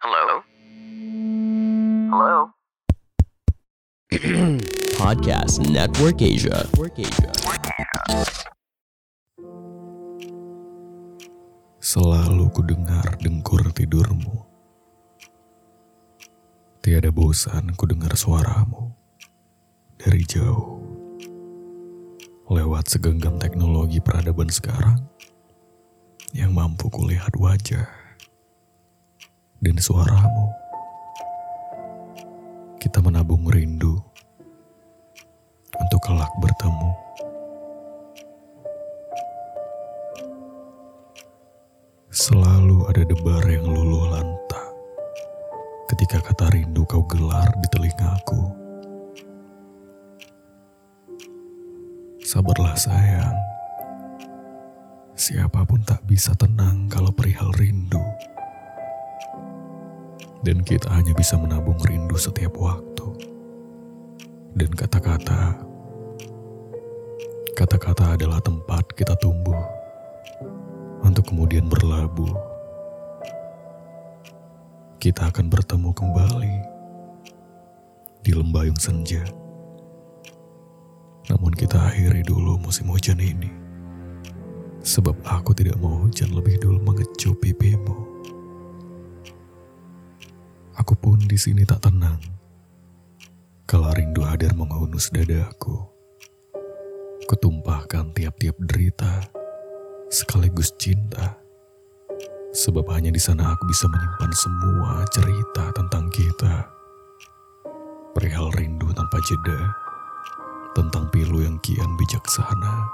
Hello? Hello? Podcast Network Asia. Network Asia. Selalu ku dengar dengkur tidurmu. Tiada bosan ku dengar suaramu dari jauh. Lewat segenggam teknologi peradaban sekarang yang mampu kulihat wajah dan suaramu. Kita menabung rindu untuk kelak bertemu. Selalu ada debar yang luluh lantang ketika kata rindu kau gelar di telingaku. Sabarlah sayang, siapa pun tak bisa tenang kalau perihal rindu. Dan kita hanya bisa menabung rindu setiap waktu. Dan kata-kata, kata-kata adalah tempat kita tumbuh untuk kemudian berlabuh. Kita akan bertemu kembali di lembayung senja. Namun kita akhiri dulu musim hujan ini. Sebab aku tidak mau hujan lebih dulu mengecup pipimu. Aku pun di sini tak tenang. Kalau rindu hadir menghunus dadaku. Kutumpahkan tiap-tiap derita sekaligus cinta. Sebab hanya di sana aku bisa menyimpan semua cerita tentang kita. Perihal rindu tanpa jeda, tentang pilu yang kian bijaksana,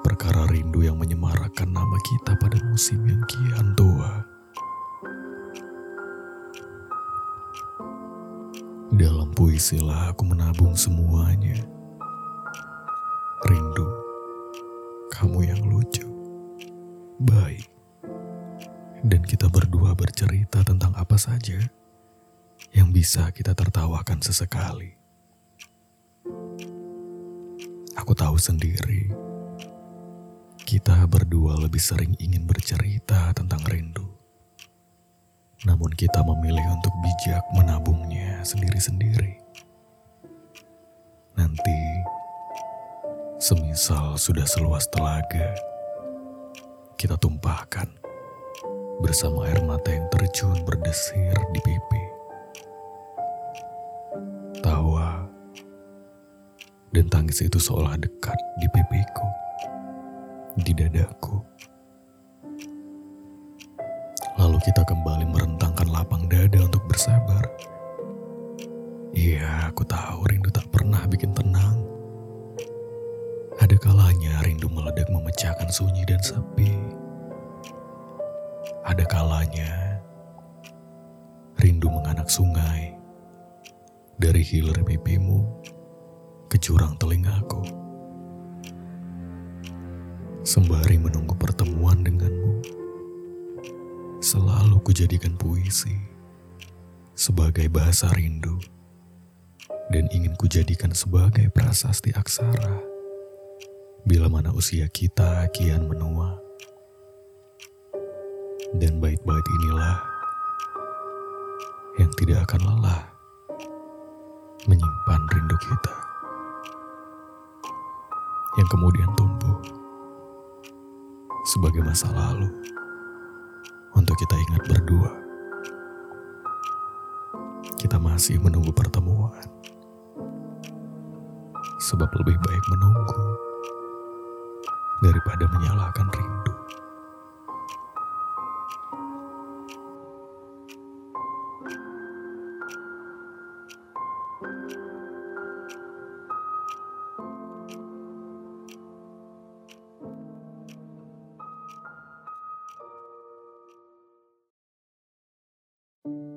perkara rindu yang menyemarakan nama kita pada musim yang kian tua. Dalam puisilah aku menabung semuanya. Rindu, kamu yang lucu, baik, dan kita berdua bercerita tentang apa saja yang bisa kita tertawakan sesekali. Aku tahu sendiri, kita berdua lebih sering ingin bercerita tentang. Namun kita memilih untuk bijak menabungnya sendiri-sendiri. Nanti, semisal sudah seluas telaga, kita tumpahkan bersama air mata yang terjun berdesir di pipi. Tawa dan tangis itu seolah dekat di pipiku, di dadaku. Kita kembali merentangkan lapang dada untuk bersabar. Iya, aku tahu rindu tak pernah bikin tenang. Ada kalanya rindu meledak memecahkan sunyi dan sepi. Ada kalanya rindu menganak sungai dari hilir pipimu ke jurang telingaku. Sembari menunggu pertemuan denganmu, selalu kujadikan puisi sebagai bahasa rindu dan ingin kujadikan sebagai prasasti aksara bila mana usia kita kian menua. Dan bait-bait inilah yang tidak akan lelah menyimpan rindu kita yang kemudian tumbuh sebagai masa lalu kita ingat berdua. Kita masih menunggu pertemuan. Sebab lebih baik menunggu daripada menyalahkan rindu.